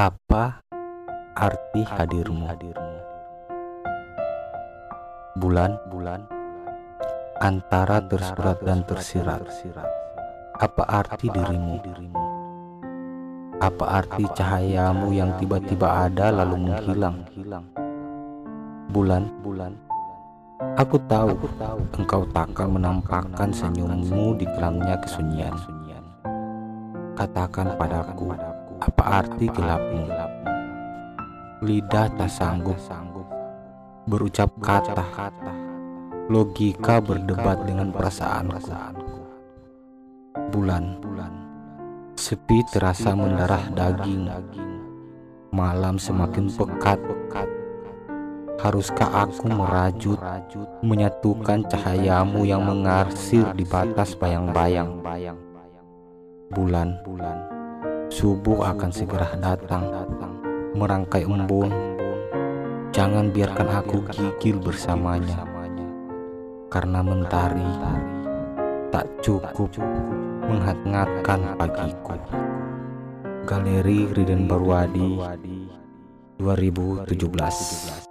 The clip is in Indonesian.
Apa arti hadirmu? Bulan, bulan antara tersurat dan tersirat. Apa arti dirimu? Apa arti cahayamu yang tiba-tiba ada lalu menghilang? Bulan, bulan. Aku tahu, engkau takkan menampakkan senyummu di kelamnya kesunyian. Katakan padaku, apa arti gelapmu? Lidah tak sanggup berucap kata, logika berdebat dengan perasaanku. Bulan, sepi terasa mendarah daging, malam semakin pekat. Haruskah aku merajut, menyatukan cahayamu yang mengarsir di batas bayang-bayang? Bulan, bulan Subuh akan segera datang Merangkai embun. Jangan biarkan aku gigil bersamanya Karena mentari Tak cukup menghangatkan pagiku Galeri Riden Barwadi 2017